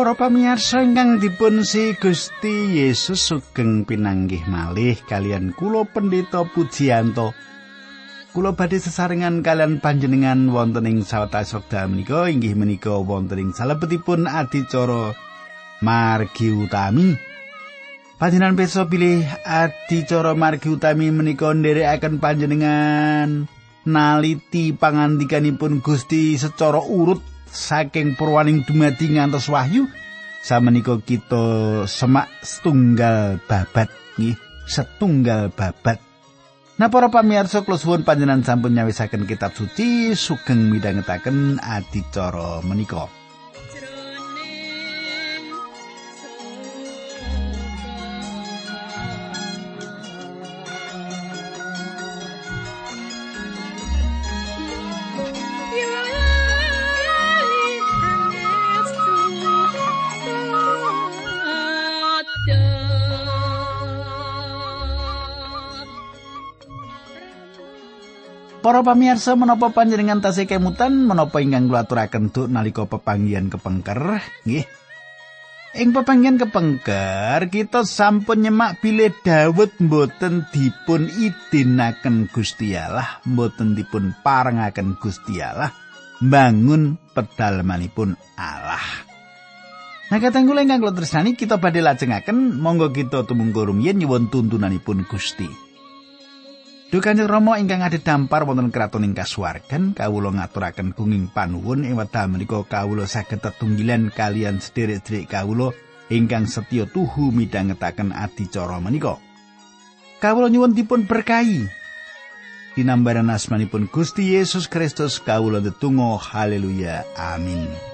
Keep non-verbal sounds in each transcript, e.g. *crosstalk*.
Para pamirsa ingkang dipun si Gusti Yesus sugeng pinanggih malih kalian kula pendeta Pujianto. Kula badhe sesarengan kalian panjenengan wonten ing sawetawis wekdal menika inggih menika wonten ing salebetipun adicara margi utami. Panjenengan beso pilih adicara margi utami menika nderekaken panjenengan naliti pangandikanipun Gusti secara urut saking purwaning dumadi ngantos wahyu samenika kita semak setunggal babat nggih setunggal babat Nah para pamirsa kula suwun panjenengan sampun nyawisaken kitab suci sugeng midhangetaken adicara menika. Para pamirsa menapa panjenengan tasih kemutan menapa ingkang kula aturaken duk nalika pepanggihan kepengker nggih. Ing pepanggihan kepengker kita sampun nyemak bilih Daud mboten dipun idinaken Gusti Allah, mboten dipun parengaken Gusti Allah bangun pedalamanipun Allah. Nah kula ingkang kula tresnani kita badhe lajengaken monggo kita tumungkul rumiyin nyuwun tuntunanipun Gusti. Duh Kanjeng Rama ingkang ade dampar wonten kraton ing kasuwargan kawula ngaturaken gunging panuwun ing wekdal menika kawula saged tetunggilan kalian sederek-sederek kawula ingkang setya tuhu midhangetaken adicara menika. Kawula nyuwun dipun berkahi. Dinambaran asmanipun Gusti Yesus Kristus kawula ndedonga haleluya amin.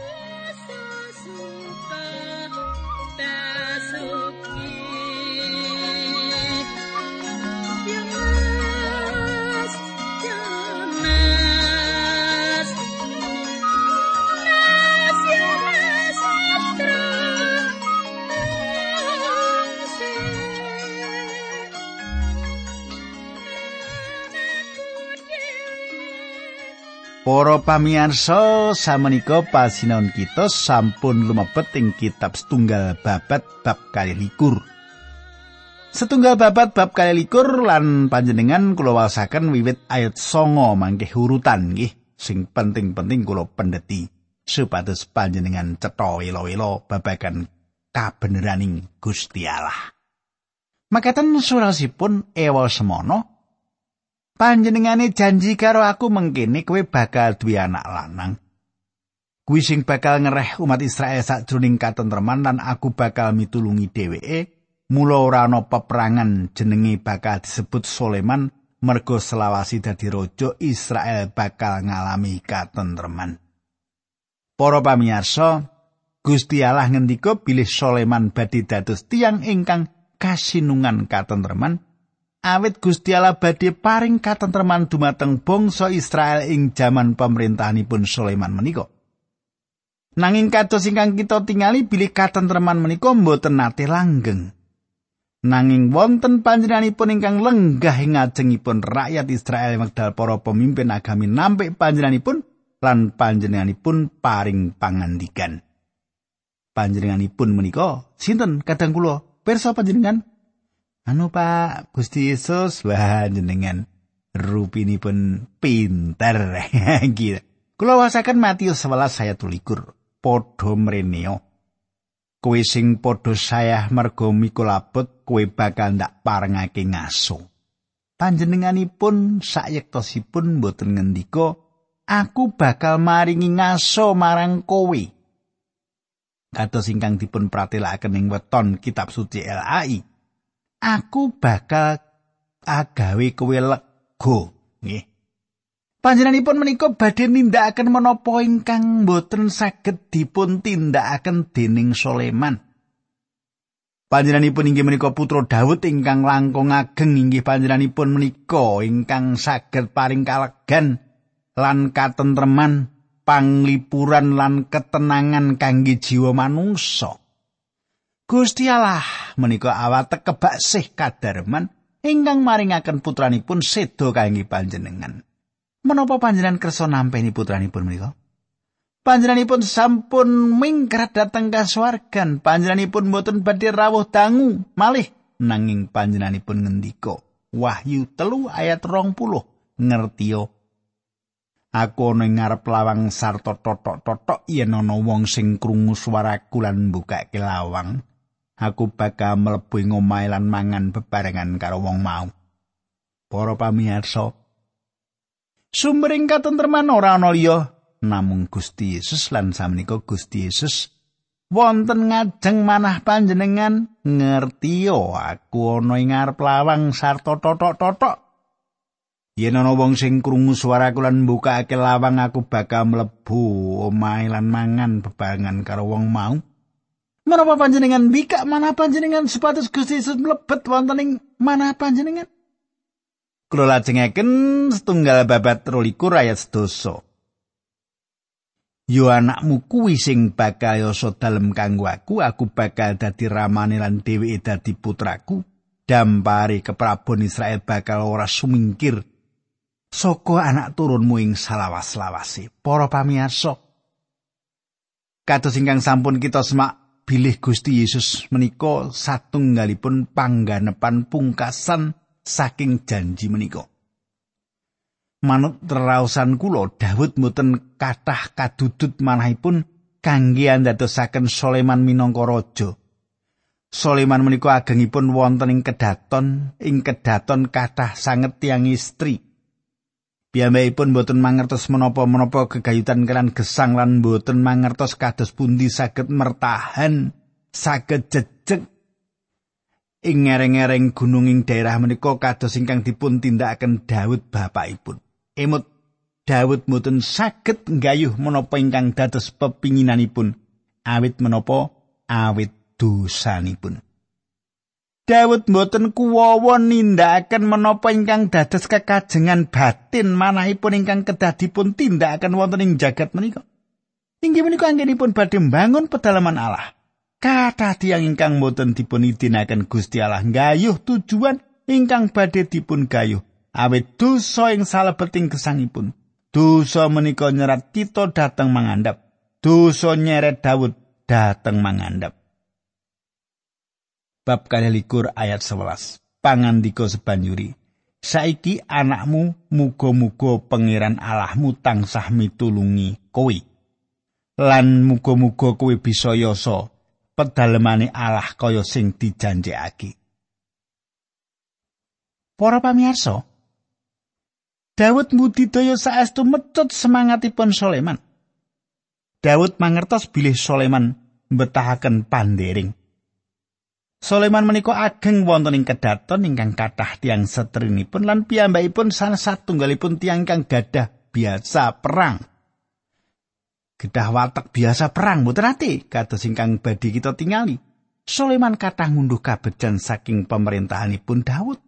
Para pamirsa, samenika pasinaon kita sampun lumebet ing kitab setunggal babat bab likur. Setunggal babat bab likur lan panjenengan kula wasaken wiwit ayat songo mangke urutan nggih sing penting-penting kula pendeti supados panjenengan cetha welo-welo babagan kabeneraning Gusti Allah. Makaten surasipun ewa semono panjenengane janji karo aku mengkene kowe bakal duwe anak lanang. Kuwi sing bakal ngereh umat Israel sakjroning katentreman lan aku bakal mitulungi dheweke. Mula ora ana peperangan jenenge bakal disebut Soleman mergo selawasi dadi raja Israel bakal ngalami katentreman. Para pamirsa, Gusti Allah ngendika bilih Soleman badhe dados tiang ingkang kasinungan katentreman awit Gusti Allah badhe paring katentreman dumateng bangsa Israel ing jaman pemerintahanipun Sulaiman menika. Nanging kados ingkang kita tingali bilih katentreman menika mboten nate langgeng. Nanging wonten panjenenganipun ingkang lenggah ing ngajengipun rakyat Israel wekdal para pemimpin agami nampik panjenenganipun lan panjenenganipun paring pangandikan. Panjenenganipun menika sinten kadang kula pirsa panjenengan Anu Pak Gusti Yesus wah jenengan rupinipun pinter. *laughs* Gila. Kula wasaken Matius 11 saya tulikur. Podho mreneo. Kowe sing padha sayah mergo mikul abot kowe bakal ndak parengake ngaso. Panjenenganipun sayektosipun boten ngendika aku bakal maringi ngaso marang kowe. Kados ingkang dipun pratelakaken ing weton kitab suci LAI. Aku bakal agawe kowe lega nggih. Panjenenganipun menika badhe nindakaken menapa ingkang boten saged dipun tindakaken dening Soleman. Panjenenganipun inggih menika putra Daud ingkang langkung ageng inggih panjenenganipun menika ingkang saged paring kalegan lan katentreman panglipuran lan ketenangan kangge jiwa manungsa. Gusti Allah menika awate kebak sih kadarman ingkang maringaken putranipun sedo kangge panjenengan. Menapa panjenengan kersa nampeni putranipun menika? Panjenenganipun sampun mingkrat dhateng kasuwargan. Panjenenganipun boten badhe rawuh dangu, malih nanging panjenenganipun ngendika. Wahyu telu ayat rong puluh ngertiyo. Aku ana ing ngarep lawang sarta totok-totok yen ana wong sing krungu swaraku lan mbukake lawang. Aku bakal mlebu ing omahe lan mangan bebarengan karo wong mau. Para pamirsa, sumbering katentreman ora ana liya namung Gusti Yesus lan samenika Gusti Yesus wonten ngajeng manah panjenengan ngerti aku ana ing ngarep lawang sarta totok-totok yen ana wong sing krungu swaraku lan mbukake lawang aku bakal mlebu omahe lan mangan bebarengan karo wong mau Menapa panjenengan bikak manah panjenengan supados Gusti Yesus mlebet wonten ing manah panjenengan? Kula lajengaken setunggal babat 23 ayat 12. Yo anakmu kuwi sing bakal yoso dalem kanggo aku, aku bakal dadi ramane lan dheweke dadi putraku. Dampari keprabon Israel bakal ora sumingkir saka anak turunmu ing salawas-lawase. Para pamirsa, kados ingkang sampun kita semak bilih Gusti Yesus menika satunggalipun pangganepan pungkasan saking janji menika. manut terausan kula Daud mboten kathah kadudut manahipun kangge andadosaken Soleman minangka raja. Soleman menika agengipun wonten ing kedaton, ing kedaton kathah sanget tiang istri. Piyambakipun mboten mangertos menapa-menapa gegayutan kelan gesang lan mboten mangertos kados pundi saged mertahan, saged jejeg ing ngereng-ngereng gunung ing daerah menika kados ingkang dipun tindakaken Daud bapakipun. emut Daud mboten saged nggayuh menapa ingkang dados pepinginanipun awit menapa awit dosanipun. Daud mboten kuwawa nindakaken menapa ingkang dados kekajengan batin manahipun ingkang kedah dipun tindakaken wonten ing jagat menika. Inggih menika anggenipun badhe mbangun pedalaman Allah. Kata tiang ingkang mboten dipun idinaken Gusti Allah nggayuh tujuan ingkang badhe dipun gayuh awit dosa ing salebeting gesangipun. Dosa menika nyerat kita dateng mangandhap. Dosa nyeret Daud dateng mangandhap. Bab likur ayat 11. Pangandika sebanjuri. Saiki anakmu muga-muga pangeran Allahmu tansah mitulungi kowe. Lan muga-muga kowe bisa yasa pedalemane Allah kaya sing dijanjekake. Para pamirsa, Daud mbudidaya saestu mecut semangatipun Soleman. Daud mangertos bilih Soleman mbetahaken pandering. Soleman menika ageng wonten ing kedaton ingkang kathah tiang setrinipun lan piyambakipun salah satunggalipun tiang ingkang gadah biasa perang. Gedah watak biasa perang mboten ati kados ingkang badhe kita tingali. Soleman kathah ngunduh kabejan saking pemerintahanipun Daud.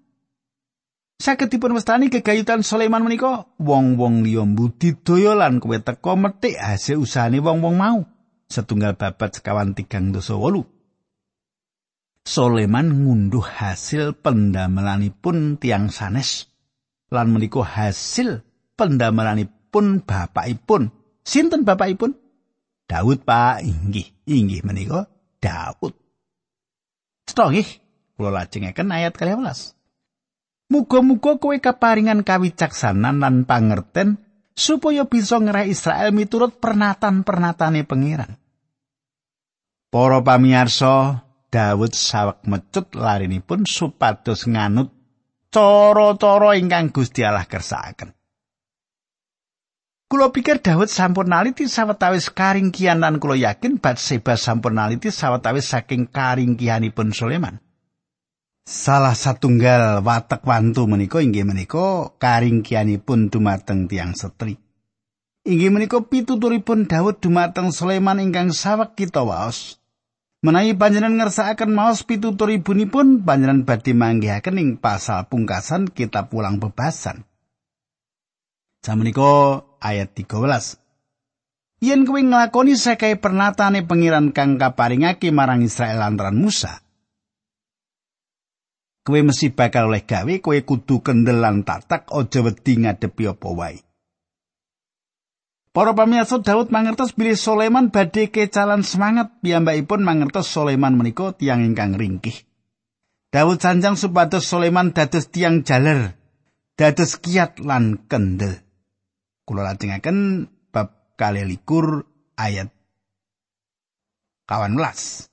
Saged dipun wastani gegayutan Sulaiman menika wong-wong liya budidaya lan kowe teka metik hasil usahane wong-wong mau. Setunggal babat sekawan tigang dosa wolu. Sulaiman ngunduh hasil pendamelanipun tiang sanes lan menika hasil pendamelanipun bapakipun. Sinten bapakipun? Daud Pak inggih inggih menika Daud. Setongih kula lajengaken ayat 12. Muga-muga kowe kaparingan kawicaksanan lan pangerten supaya bisa ngerah Israel miturut pernatan-pernatane pangeran. Para pamirsa, Daud sawek mecut larinipun supados nganut cara-cara ingkang Gusti Allah kersakaken. Kulo pikir Daud sampun naliti sawetawis karingkian lan kulo yakin Batseba sampun naliti sawetawis saking karingkianipun Sulaiman. Salah satunggal watek wantu menika inggih menika karingkianipun dumateng tiang setri. Inggih menika pituturipun Daud dumateng Sulaiman ingkang sawek kita waos. Menawi panjenengan ngersakaken maos pituturipun panjenengan badhe manggihaken ing pasal pungkasan kitab pulang bebasan. Samenika ayat 13. Yen kowe nglakoni sakae pernatane pengiran kang kaparingake marang Israel lantaran Musa, kowe mesti bakal oleh gawe kowe kudu kendel lan tatak aja wedi ngadepi apa wae Para pamirsa Daud mangertos bilih Soleman badhe kecalan semangat piyambakipun mangertos Soleman menika tiang ingkang ringkih. Daud sanjang supados Soleman dados tiang jaler, dados kiat lan kendel. Kula lajengaken bab kalih likur ayat kawan belas.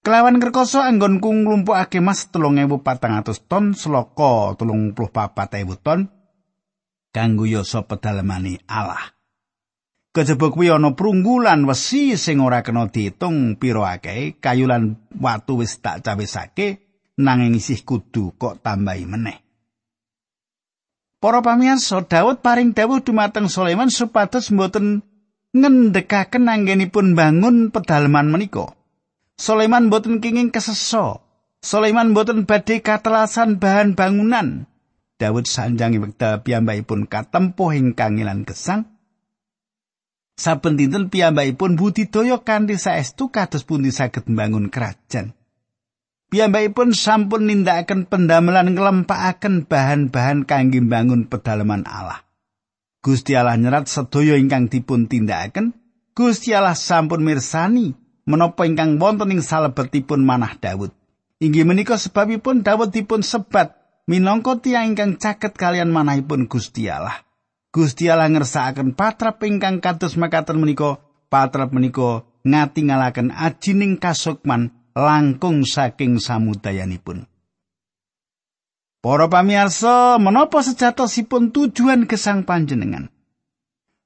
Kelawan kerkoso anggon kung nglumpukake mas 3400 ton seloko 34.000 ton kanggo yasa pedalemane Allah. Kejaba kuwi ana prunggulan wesi sing ora kena diitung pira akeh, kayu lan watu wis tak cawisake nanging isih kudu kok tambahi meneh. Para pamirsa, Daud paring dawuh dumateng Sulaiman supados mboten ngendhekaken anggenipun bangun pedalaman menika. Sulaiman mboten kenging keseso. Sulaiman mboten badhe katelasan bahan bangunan. Daud sanjangi wekdal piyambakipun katempuh ing kangilan gesang. Saben dinten piyambakipun budidaya kanthi saestu kados pundi saged mbangun kerajaan. Piyambakipun sampun nindakaken pendamelan nglempakaken bahan-bahan kangge mbangun pedalaman Allah. Gusti Allah nyerat sedaya ingkang dipun tindakaken. Gusti Allah sampun mirsani menapa ingkang wonten ing salebetipun manah Daud. Inggih menika sebabipun Daud dipun sebat minangka tiyang ingkang caket kalian manahipun Gusti Allah. Gusti Allah ngersakaken patrap ingkang kados makaten menika, patrap menika ngatingalaken ajining kasukman langkung saking samudayanipun. Para pamirsa, menapa sejatosipun tujuan gesang panjenengan?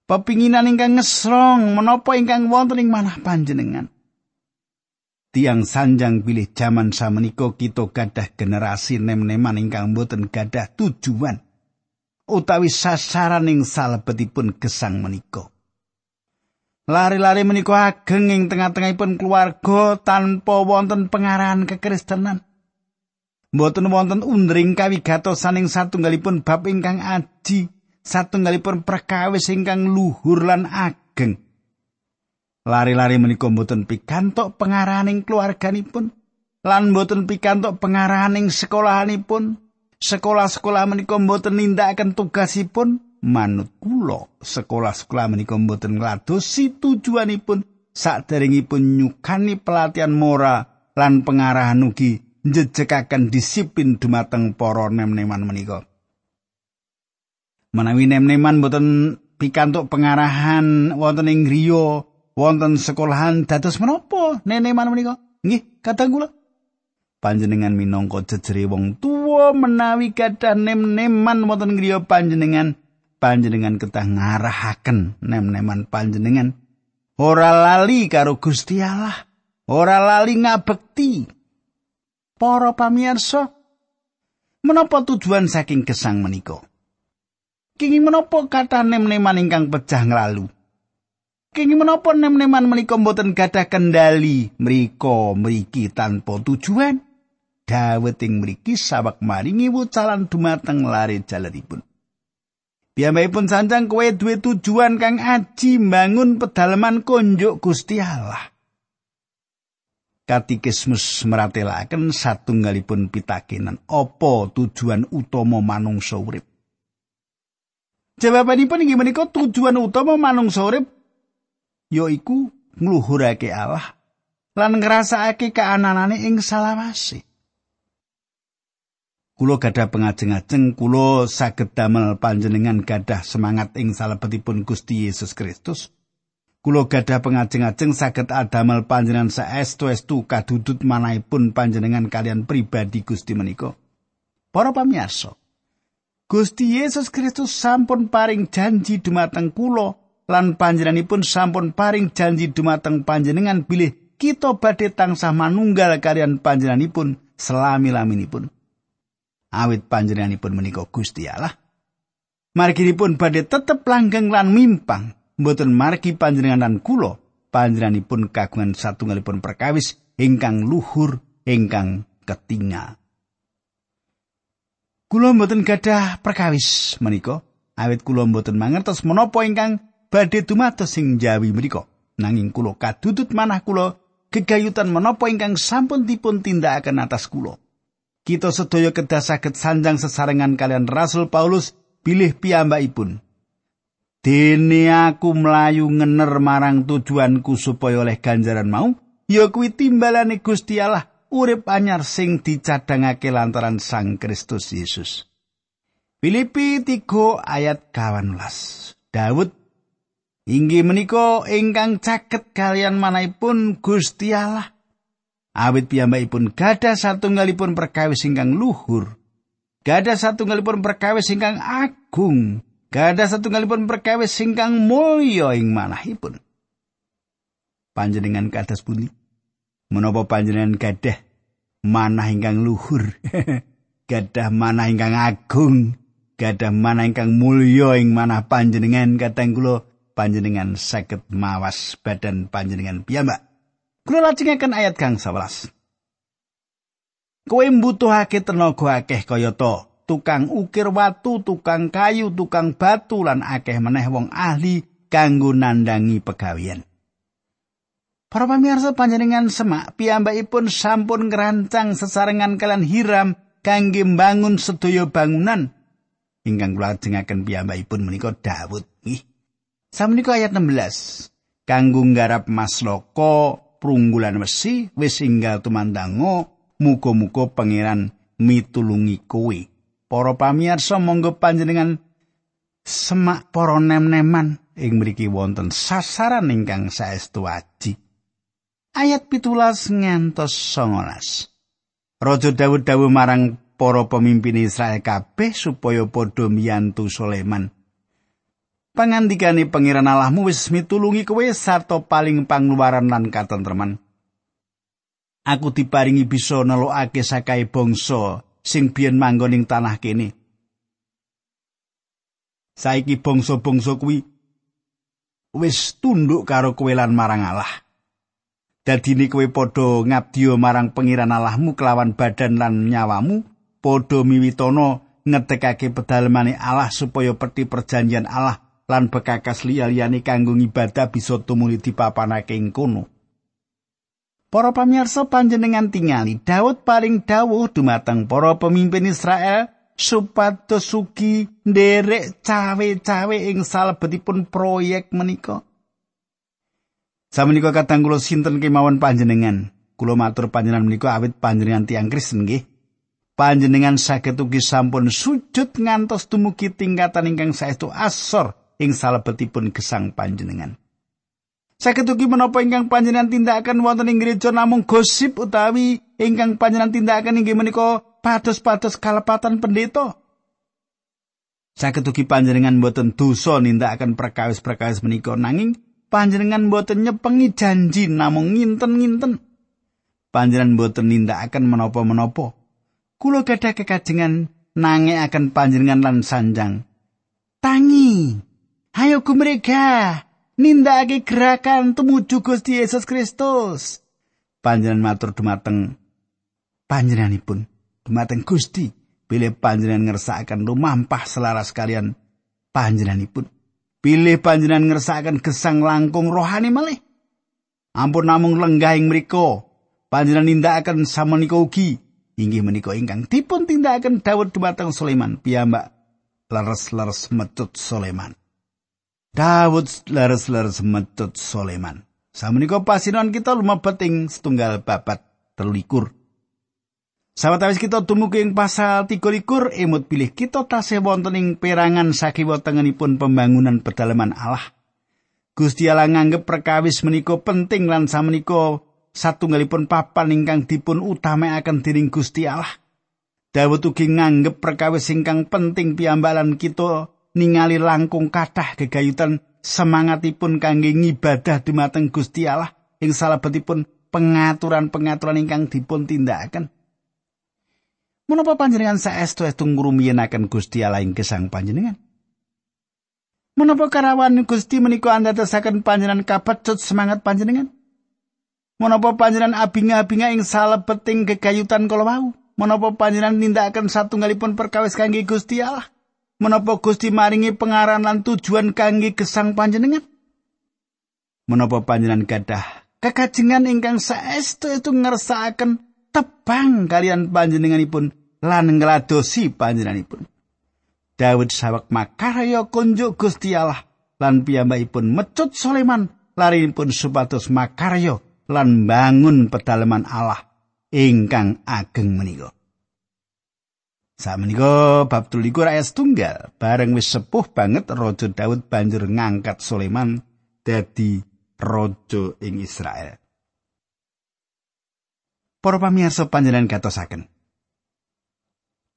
Pepinginan ingkang ngesrong menapa ingkang wonten ing manah panjenengan? Tiang sanjang pilih jaman samenika kita gadah generasi nem-neman ingkang boten gadah tujuan utawi sasaran ing salebetipun gesang menika. Lari-lari menika ageng ing tengah-tengahipun keluarga tanpa wonten pengarahan kekristenan. Mboten wonten undring kawigatosan ing satunggalipun bab ingkang aji, satunggalipun perkawis ingkang luhur lan ageng. Lari-lari menika mboten pikantuk pengarahaning keluarganipun lan mboten pikantuk pengarahaning sekolahanipun. Sekolah-sekolah menika mboten nindakaken tugasipun manut kula. Sekolah-sekolah menika mboten ngladosi tujuanipun saderengipun nyukani pelatihan moral lan pengarahan ugi njejekaken disiplin dumateng para nem-neman menika. Menawi nem-neman mboten pikantuk pengarahan wonten ing griya wonten sekolahan dados menapa? Neneman menika? Nggih, kadang kula. Panjenengan minangka jejere wong tuwa menawi gadah nem-neman wonten griya panjenengan. Panjenengan ketah ngarahaken nem-neman panjenengan. Ora lali karo Gusti Allah. Ora lali ngabekti. Para pamirsa menapa tujuan saking gesang menika? Kenging menapa kata nem-neman ingkang pecah nglalu Kenging menapa nem-neman menika mboten gadah kendali mriko mriki tanpa tujuan. Dawet ing mriki sawak maringi wucalan dumateng lare jalanipun. Piyambakipun sanjang kowe duwe tujuan kang aji mbangun pedalaman konjuk Gusti Allah. Katikismus meratelaken satunggalipun pitakenan apa tujuan utama manungsa urip. Jawabanipun inggih menika tujuan utama manungsa urip yaiku ngluhurake Allah lan ngrasakake kaananane ing salawase. Kulo gadah pengajeng-ajeng kulo saged damel panjenengan gadah semangat ing salebetipun Gusti Yesus Kristus. Kulo gadah pengajeng-ajeng saged adamel panjenengan saestu-estu kadudut manahipun panjenengan kalian pribadi Gusti menika. Para pamirsa, Gusti Yesus Kristus sampun paring janji dumateng kulo lan panjenenganipun sampun paring janji dumateng panjenengan bilih kita badhe tansah manunggal kalian panjenenganipun selami-laminipun. Awit panjenenganipun menika Gusti Allah. Marginipun badhe tetep langgeng lan mimpang, mboten margi panjenengan lan kula panjenenganipun kagungan satunggalipun perkawis ingkang luhur ingkang ketingal. Kula mboten gadah perkawis menika, awit kula mboten mangertos menapa ingkang badhe dumados sing jawi mriku nanging kula kadudut manah kula gegayutan menapa ingkang sampun dipun tindakaken atas kula kita sedaya kedah saged sanjang sesarengan kalian Rasul Paulus bilih piyambakipun Dene aku mlayu ngener marang tujuanku supaya oleh ganjaran mau, ya kuwi timbalane Gusti Allah urip anyar sing dicadhangake lantaran Sang Kristus Yesus. Filipi 3 ayat 18. Daud inggih menika ingkang caket kalian manahipun Gusti Allah. Awit piyambakipun gadah satunggalipun perkawis ingkang luhur. Gadah satunggalipun perkawis ingkang agung. Gadah satunggalipun perkawis ingkang mulya ing manahipun. Panjenengan kados pundi? Menapa panjenengan gadah manah ingkang luhur? *laughs* gadah manah ingkang agung? Gadah manah ingkang mulya ing manah panjenengan kateng kula panjenengan saged mawas badan panjenengan piyambak. Kula lajengaken ayat kang 11. Kowe mbutuhake tenaga akeh kaya to, tukang ukir watu, tukang kayu, tukang batu lan akeh meneh wong ahli kanggo nandangi pegawean. Para pamirsa panjenengan semak piyambakipun sampun ngerancang sesarengan kalian hiram kangge mbangun sedaya bangunan ingkang kula jengaken piyambakipun menika Daud Samenika ayat 16. Kanggo nggarap masloko prunggulan wesi wis inggal tumandango muga-muga pangeran mitulungi kowe. Para pamirsa monggo panjenengan semak para nem-neman. Ing mriki wonten sasaran ingkang saestu aji. Ayat pitulas ngantos songolas Raja Daud dawuh marang para pemimpin Israel kabeh supaya padha miyantu Sulaiman pangandikane pangeran Allahmu wis mitulungi kowe sarta paling pangluaran lan katentreman. Aku diparingi bisa nelokake sakai bangsa sing biyen manggon ing tanah kene. Saiki bangsa-bangsa kuwi wis tunduk karo kowe lan marang Allah. Dadine kowe padha ngabdi marang pangeran Allahmu kelawan badan lan nyawamu, padha miwitono ngedekake pedalemane Allah supaya peti perjanjian Allah lan bekakas liya-liyane kanggo ibadah bisa tumuli dipapanake ing kono. Para pamirsa panjenengan tingali Daud paling dawuh dumateng para pemimpin Israel supados sugi nderek cawe-cawe ing salebetipun proyek menika. Samenika kadang kula sinten kemawon panjenengan. Kula matur panjenengan menika awit panjenengan tiang Kristen nggih. Panjenengan saged ugi sampun sujud ngantos dumugi tingkatan ingkang saestu asor ing salebetipun gesang panjenengan. Saged ugi menapa ingkang panjenengan tindakaken wonten ing gereja namung gosip utawi ingkang panjenengan tindakaken inggih menika pados-pados kalepatan pendeta. Saged ugi panjenengan boten dosa nindakaken perkawis-perkawis menika nanging panjenengan boten nyepengi janji namung nginten-nginten. Panjenengan boten nindakaken menapa-menapa. Kula gadah kekajengan nangekaken panjenengan lan sanjang. Tangi Hayo gumrega nindakake gerakan tumuju Gusti Yesus Kristus. Panjenengan matur dumateng panjenenganipun, dumateng Gusti, pilih panjenengan ngersakaken lumampah selaras kalian panjenenganipun. Pilih panjenengan ngersakaken gesang langkung rohani malih. Ampun namung lenggah ing mriku, panjenengan nindakaken samenika ugi inggih menika ingkang dipun tindakaken Daud dumateng Sulaiman piyambak leres-leres metut Sulaiman. Daud leres-leres metut Soleman. Samenika pasinon kita lumebet ing setunggal babat terlikur. Sawetawis kita dumugi ing pasal 33 emut pilih kita tasih wonten ing perangan sakiwa tengenipun pembangunan pedalaman Allah. Gusti Allah nganggep perkawis menika penting lan samenika satunggalipun papan ingkang dipun utamakaken dening Gusti Allah. Dawud ugi nganggep perkawis ingkang penting piyambalan kita ningali langkung kathah gegayutan semangatipun kangge ngibadah dumateng Gusti Allah ing salebetipun pengaturan-pengaturan ingkang dipun tindakaken. Menapa panjenengan saestu estu ngrumiyenaken Gusti Allah ing gesang panjenengan? Menapa karawan Gusti menika andadosaken panjenengan kapecut semangat panjenengan? Menapa panjenengan abinga-abinga ing salebeting gegayutan kala wau? Menapa panjenengan nindakaken satunggalipun perkawis kangge Gusti Allah? Menapa Gusti maringi pengaran lan tujuan kangge gesang panjenengan? Menapa panjenengan gadah kekajengan ingkang saestu itu ngersakaken tebang kalian panjenenganipun lan ngladosi panjenenganipun. Daud sawek makarya kunjuk Gusti Allah lan piyambakipun mecut Sulaiman larinipun supados makarya lan bangun pedalaman Allah ingkang ageng menika. Samenika bab 13 ayat tunggal bareng wis sepuh banget Raja Daud banjur ngangkat Sulaiman dadi raja ing Israel. Para pamirsa panjenengan gatosaken.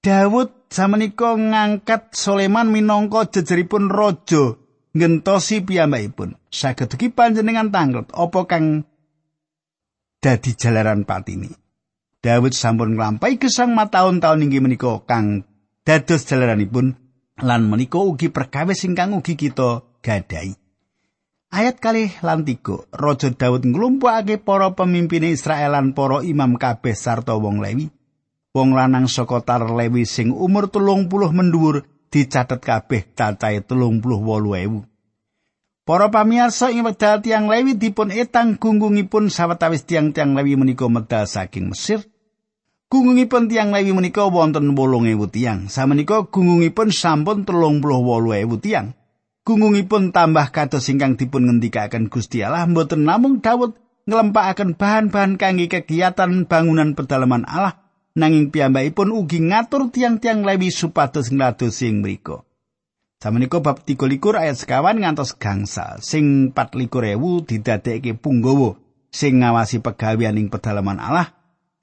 Daud samenika ngangkat Sulaiman minangka jejeripun raja ngentosi piyambakipun. Saged ugi panjenengan tanglet apa kang dadi jalaran patini. Daud sampun nglampahi gesang mataun-taun inggih menika kang dados jalaranipun lan menika ugi perkawis ingkang ugi kita gadai. Ayat kali lan tiga, Raja Daud nglumpukake para pemimpin Israel lan para imam kabeh sarta wong Lewi. Wong lanang saka tar Lewi sing umur telung puluh mendhuwur dicatet kabeh cacahe telung puluh wolu ewu. Para pamirsa ing wekdal tiang Lewi dipun etang gunggungipun sawetawis tiang-tiang Lewi menika medal saking Mesir. Gungungipun tiang Lewi menika wonten 8000 tiang. Samenika gungungipun sampun 38.000 tiang. Gungungipun tambah kados ingkang dipun ngendikaken Gusti Allah mboten namung Daud nglempakaken bahan-bahan kangge kegiatan bangunan pedalaman Allah nanging piyambakipun ugi ngatur tiang-tiang Lewi supados ngladosi ing mriku. Samenika bab 13 ayat sekawan ngantos gangsa sing 24.000 didadekke punggawa sing ngawasi pegawean ing pedalaman Allah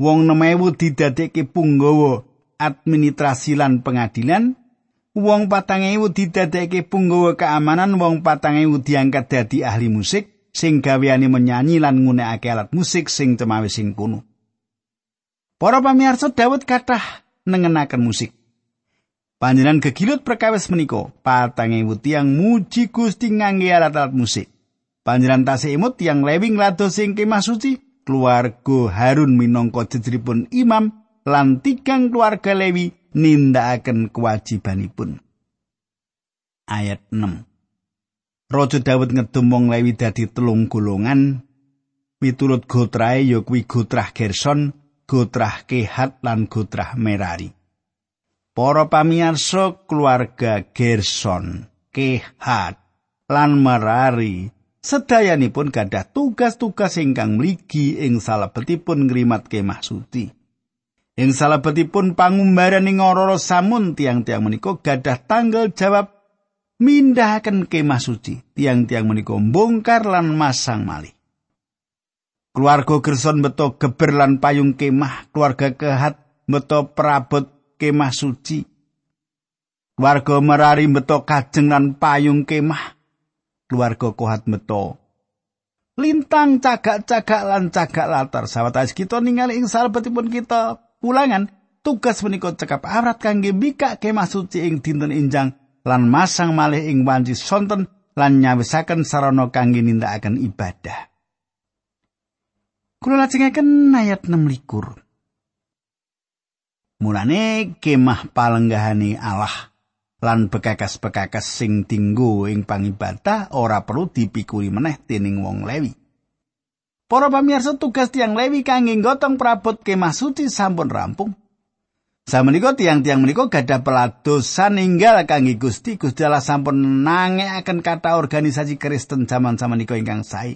wong 6000 didadekke punggawa administrasi lan pengadilan. Wong 4000 didadekke punggawa keamanan wong 4000 diangkat dadi ahli musik sing gaweane menyanyi lan nggunakake alat musik sing cemawe sing kuno. Para pamirsa Daud kathah nengenaken musik. Panjenan gegilut perkawis menika, patang ewu tiang muji Gusti ngangge alat-alat musik. Panjenan tasih imut tiang lewing lados sing kemah suci, keluarga Harun minangka jejeripun imam lan tigang keluarga Lewi nindakaken kewajibanipun. Ayat 6. Raja Daud ngedum wong Lewi dadi telung golongan miturut gotrae ya kuwi gotrah Gerson, gotrah Kehat lan gotrah Merari. Para pamirsa keluarga Gerson, Kehat, lan Merari sedayanipun gadah tugas-tugas ingkang mligi ing salebetipun ngrimat kemah suci. Ing salebetipun pangumbaran ing ora samun tiang-tiang menika gadah tanggal jawab mindahaken kemah suci. Tiang-tiang menika mbongkar lan masang malih. Keluarga Gerson beto geber lan payung kemah, keluarga Kehat beto perabot kemah suci. Warga merari meto kajeng lan payung kemah. Keluarga kohat meto. Lintang cagak-cagak lan cagak latar. Sahabat kita ningali ing salebetipun kita pulangan. Tugas menika cekap arat kangge bika kemah suci ing dinten injang lan masang malih ing wanci sonten lan nyawisaken sarana kangge nindakaken ibadah. Kula lajengaken ayat 6 likur. Mulane kemah palenggahane Allah lan bekakas-bekakas sing dinggo ing pangibadah ora perlu dipikuli meneh dening wong Lewi. Para pamirsa tugas tiang Lewi kangge gotong prabot kemah suci sampun rampung. Samenika tiang-tiang menika gadah peladosan ninggal kangge Gusti Gusti Allah sampun nangekaken kata organisasi Kristen zaman samenika ingkang sae.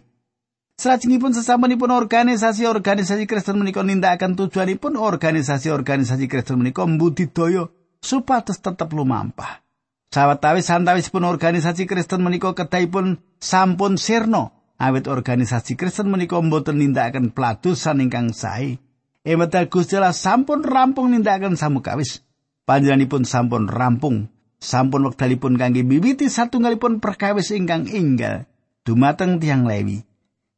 Salajengipun sesampunipun organisasi-organisasi Kristen menika nindakaken tujuanipun organisasi-organisasi Kristen menika mbudidaya supados tetep lumampah. Sawetawis santawisipun organisasi Kristen menika kedahipun sampun sirna awit organisasi Kristen menika mboten nindakaken peladusan ingkang sae. Emetal Gusti sampun rampung nindakaken samukawis. Panjenenganipun sampun rampung, sampun wekdalipun kangge miwiti satunggalipun perkawis ingkang inggal dumateng tiang Lewi.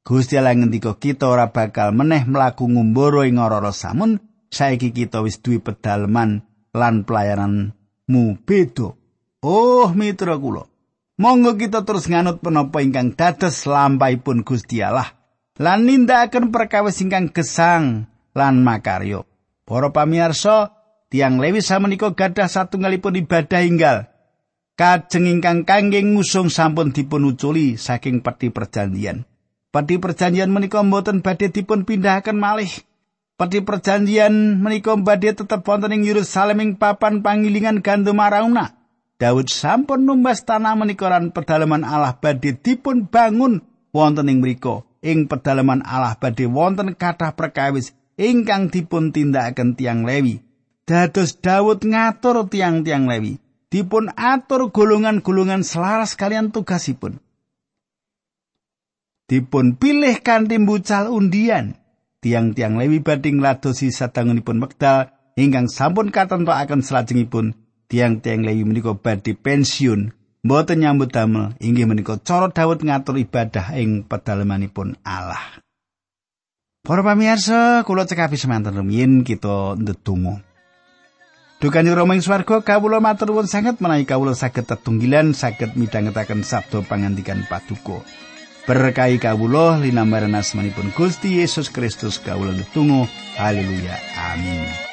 Gusti Allah ngendika kita ora bakal meneh mlaku ngumbara ing ora samun saiki kita wis duwe pedalaman lan pelayananmu beda. Oh mitra kula monggo kita terus nganut penapa ingkang dados lampahipun Gusti Allah lan nindakaken perkawis ingkang gesang lan makaryo para pamirsa tiang Lewi samenika gadah satunggalipun ibadah inggal. Kajeng ingkang kangge ngusung sampun dipun uculi saking peti perjanjian. Pati perjanjian menika mboten badhe dipun pindahaken malih. Pati perjanjian menika badhe tetep wonten ing Yerusalem ing papan pangilingan gandum arauna. Daud sampun numbas tanah menika lan pedalaman Allah badhe dipun bangun wonten ing mriku. Ing pedalaman Allah badhe wonten kathah perkawis ingkang dipun tindakaken tiang Lewi. Dados Daud ngatur tiang-tiang Lewi. Dipun atur golongan-golongan selaras kalian tugasipun. Dipun pilih kanthi mbucal undian. Tiang-tiang Lewi badhe ngladosi sadangunipun wekdal ingkang sampun katentokaken salajengipun tiang-tiang Lewi menika badhe pensiun mboten nyambut damel inggih menika cara Daud ngatur ibadah ing pedalamanipun Allah. Para pamirsa, kula cekapi semanten rumiyin kita ndedonga. Dukani Rama ing swarga kawula matur nuwun sanget menawi kawula saged tetunggilan saged midhangetaken sabda pangandikan paduka. Berkahi kawula linambaran asmanipun Gusti Yesus Kristus kawula ndedonga. Haleluya. Amin.